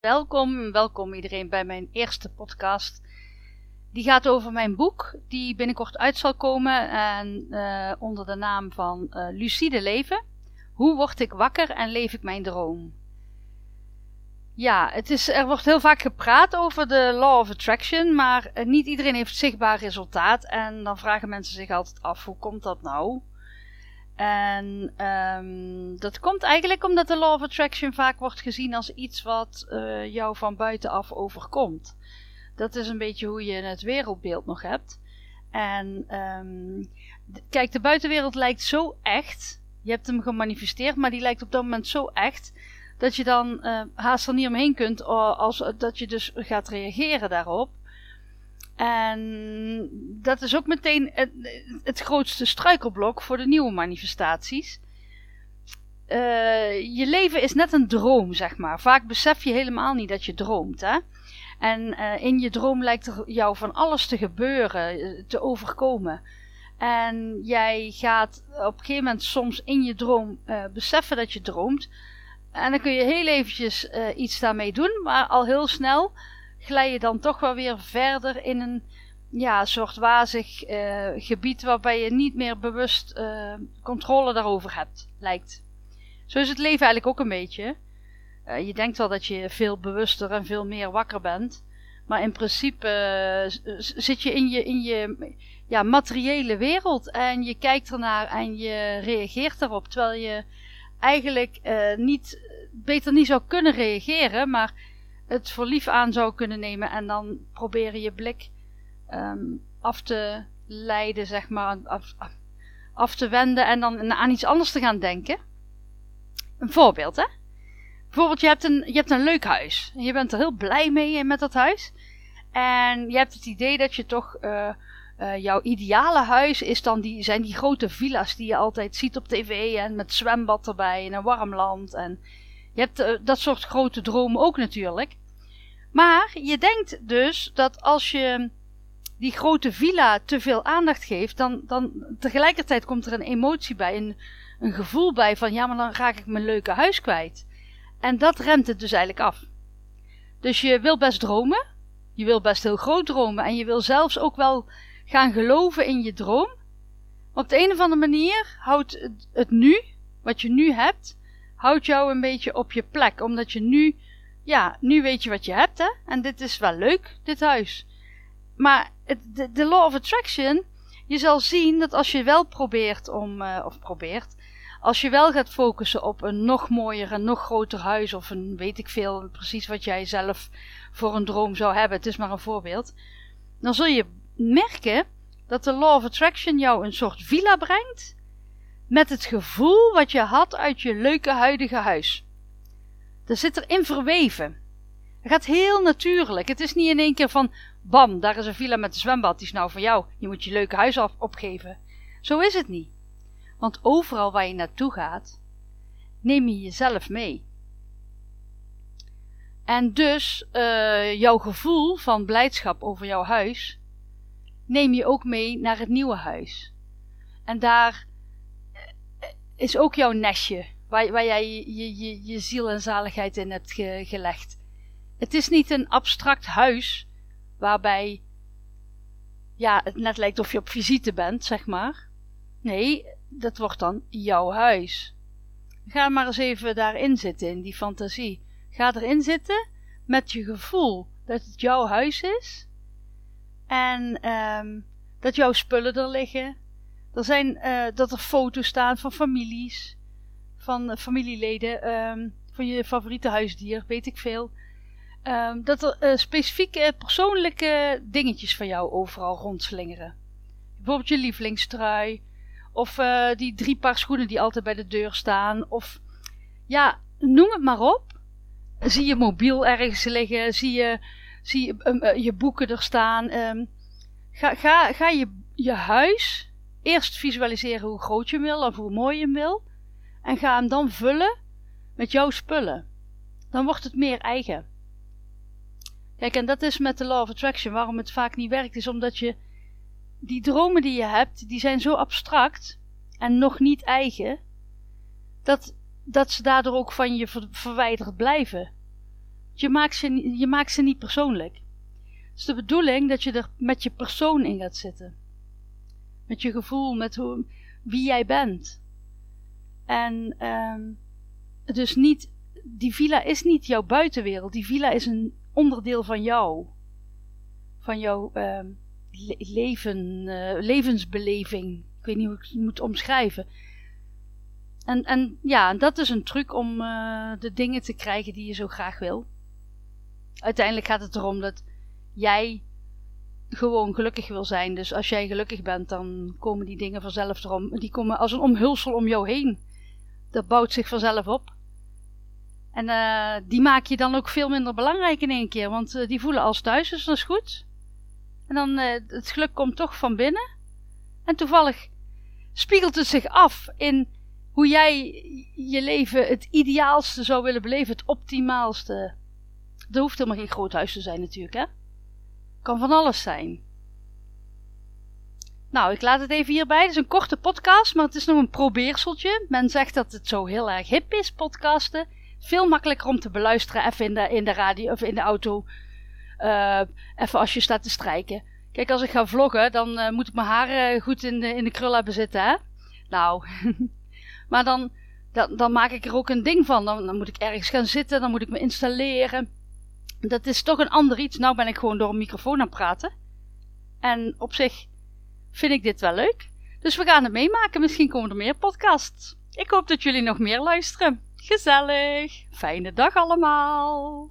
Welkom, welkom iedereen bij mijn eerste podcast. Die gaat over mijn boek, die binnenkort uit zal komen en uh, onder de naam van uh, Lucide Leven. Hoe word ik wakker en leef ik mijn droom? Ja, het is, er wordt heel vaak gepraat over de Law of Attraction, maar uh, niet iedereen heeft zichtbaar resultaat. En dan vragen mensen zich altijd af, hoe komt dat nou? En um, dat komt eigenlijk omdat de Law of Attraction vaak wordt gezien als iets wat uh, jou van buitenaf overkomt. Dat is een beetje hoe je het wereldbeeld nog hebt. En um, kijk, de buitenwereld lijkt zo echt. Je hebt hem gemanifesteerd, maar die lijkt op dat moment zo echt. Dat je dan uh, haast er niet omheen kunt als dat je dus gaat reageren daarop. En dat is ook meteen het, het grootste struikelblok voor de nieuwe manifestaties. Uh, je leven is net een droom, zeg maar. Vaak besef je helemaal niet dat je droomt, hè. En uh, in je droom lijkt er jou van alles te gebeuren, eh, te overkomen. En jij gaat op een gegeven moment soms in je droom beseffen dat je droomt. En dan kun je heel eventjes iets daarmee doen, maar al heel snel glij je dan toch wel weer verder in een ja, soort wazig uh, gebied waarbij je niet meer bewust uh, controle daarover hebt, lijkt. Zo is het leven eigenlijk ook een beetje. Je denkt wel dat je veel bewuster en veel meer wakker bent. Maar in principe zit je in je, in je ja, materiële wereld en je kijkt ernaar en je reageert erop. Terwijl je eigenlijk niet, beter niet zou kunnen reageren, maar het voor lief aan zou kunnen nemen en dan proberen je blik um, af te leiden, zeg maar, af, af, te wenden en dan aan iets anders te gaan denken. Een voorbeeld, hè? Bijvoorbeeld, je hebt een, je hebt een leuk huis. Je bent er heel blij mee met dat huis. En je hebt het idee dat je toch. Uh, uh, jouw ideale huis is dan die, zijn die grote villa's die je altijd ziet op tv en met zwembad erbij en een warm land. En je hebt uh, dat soort grote dromen ook natuurlijk. Maar je denkt dus dat als je die grote villa te veel aandacht geeft, dan, dan tegelijkertijd komt er een emotie bij, een, een gevoel bij van ja, maar dan raak ik mijn leuke huis kwijt. En dat remt het dus eigenlijk af. Dus je wil best dromen, je wil best heel groot dromen en je wil zelfs ook wel gaan geloven in je droom. op de een of andere manier houdt het, het nu, wat je nu hebt, houdt jou een beetje op je plek. Omdat je nu, ja, nu weet je wat je hebt, hè. En dit is wel leuk, dit huis. Maar de, law of attraction, je zal zien dat als je wel probeert om, uh, of probeert, als je wel gaat focussen op een nog mooier en nog groter huis, of een weet ik veel, precies wat jij zelf voor een droom zou hebben, het is maar een voorbeeld, dan zul je merken dat de law of attraction jou een soort villa brengt met het gevoel wat je had uit je leuke huidige huis. Dat zit erin verweven. Het gaat heel natuurlijk. Het is niet in één keer van, bam, daar is een villa met een zwembad, die is nou voor jou. Je moet je leuke huis af opgeven. Zo is het niet. Want overal waar je naartoe gaat, neem je jezelf mee. En dus uh, jouw gevoel van blijdschap over jouw huis, neem je ook mee naar het nieuwe huis. En daar is ook jouw nestje, waar, waar jij je, je, je, ziel en zaligheid in hebt ge, gelegd. Het is niet een abstract huis waarbij ja, het net lijkt of je op visite bent, zeg maar. Nee, dat wordt dan jouw huis. Ga maar eens even daarin zitten, in die fantasie. Ga erin zitten met je gevoel dat het jouw huis is. En um, dat jouw spullen er liggen. Er zijn, uh, dat er foto's staan van families, van familieleden, um, van je favoriete huisdier, weet ik veel. Um, dat er uh, specifieke persoonlijke dingetjes van jou overal rondslingeren. Bijvoorbeeld je lievelingstrui. Of uh, die drie paar schoenen die altijd bij de deur staan. Of ja, noem het maar op. Zie je mobiel ergens liggen. Zie je, zie je, um, uh, je boeken er staan. Um, ga, ga, ga je, je huis eerst visualiseren hoe groot je wil of hoe mooi je wil. En ga hem dan vullen met jouw spullen. dan wordt het meer eigen. Kijk, en dat is met de Law of Attraction waarom het vaak niet werkt, is omdat je die dromen die je hebt, die zijn zo abstract en nog niet eigen, dat, dat ze daardoor ook van je verwijderd blijven. Je maakt, ze, je maakt ze niet persoonlijk. Het is de bedoeling dat je er met je persoon in gaat zitten. Met je gevoel, met hoe, wie jij bent. En um, dus niet, die villa is niet jouw buitenwereld. Die villa is een onderdeel van jou. Van jouw uh, leven, uh, levensbeleving. Ik weet niet hoe ik het moet omschrijven. En, en ja, dat is een truc om uh, de dingen te krijgen die je zo graag wil. Uiteindelijk gaat het erom dat jij gewoon gelukkig wil zijn. Dus als jij gelukkig bent, dan komen die dingen vanzelf erom. Die komen als een omhulsel om jou heen. Dat bouwt zich vanzelf op. En uh, die maak je dan ook veel minder belangrijk in één keer. Want uh, die voelen als thuis, dus dat is goed. En dan, uh, het geluk komt toch van binnen. En toevallig spiegelt het zich af in hoe jij je leven het ideaalste zou willen beleven. Het optimaalste. Er hoeft helemaal geen groot huis te zijn natuurlijk, hè. Kan van alles zijn. Nou, ik laat het even hierbij. Het is een korte podcast, maar het is nog een probeerseltje. Men zegt dat het zo heel erg hip is, podcasten. Veel makkelijker om te beluisteren, even in de, in de radio of in de auto. Uh, even als je staat te strijken. Kijk, als ik ga vloggen, dan uh, moet ik mijn haar goed in de, in de krul hebben zitten, hè? Nou, maar dan, dan, dan, maak ik er ook een ding van. Dan, dan moet ik ergens gaan zitten, dan moet ik me installeren. Dat is toch een ander iets. Nou ben ik gewoon door een microfoon aan het praten. En op zich vind ik dit wel leuk. Dus we gaan het meemaken. Misschien komen er meer podcasts. Ik hoop dat jullie nog meer luisteren. Gezellig. Fijne dag allemaal.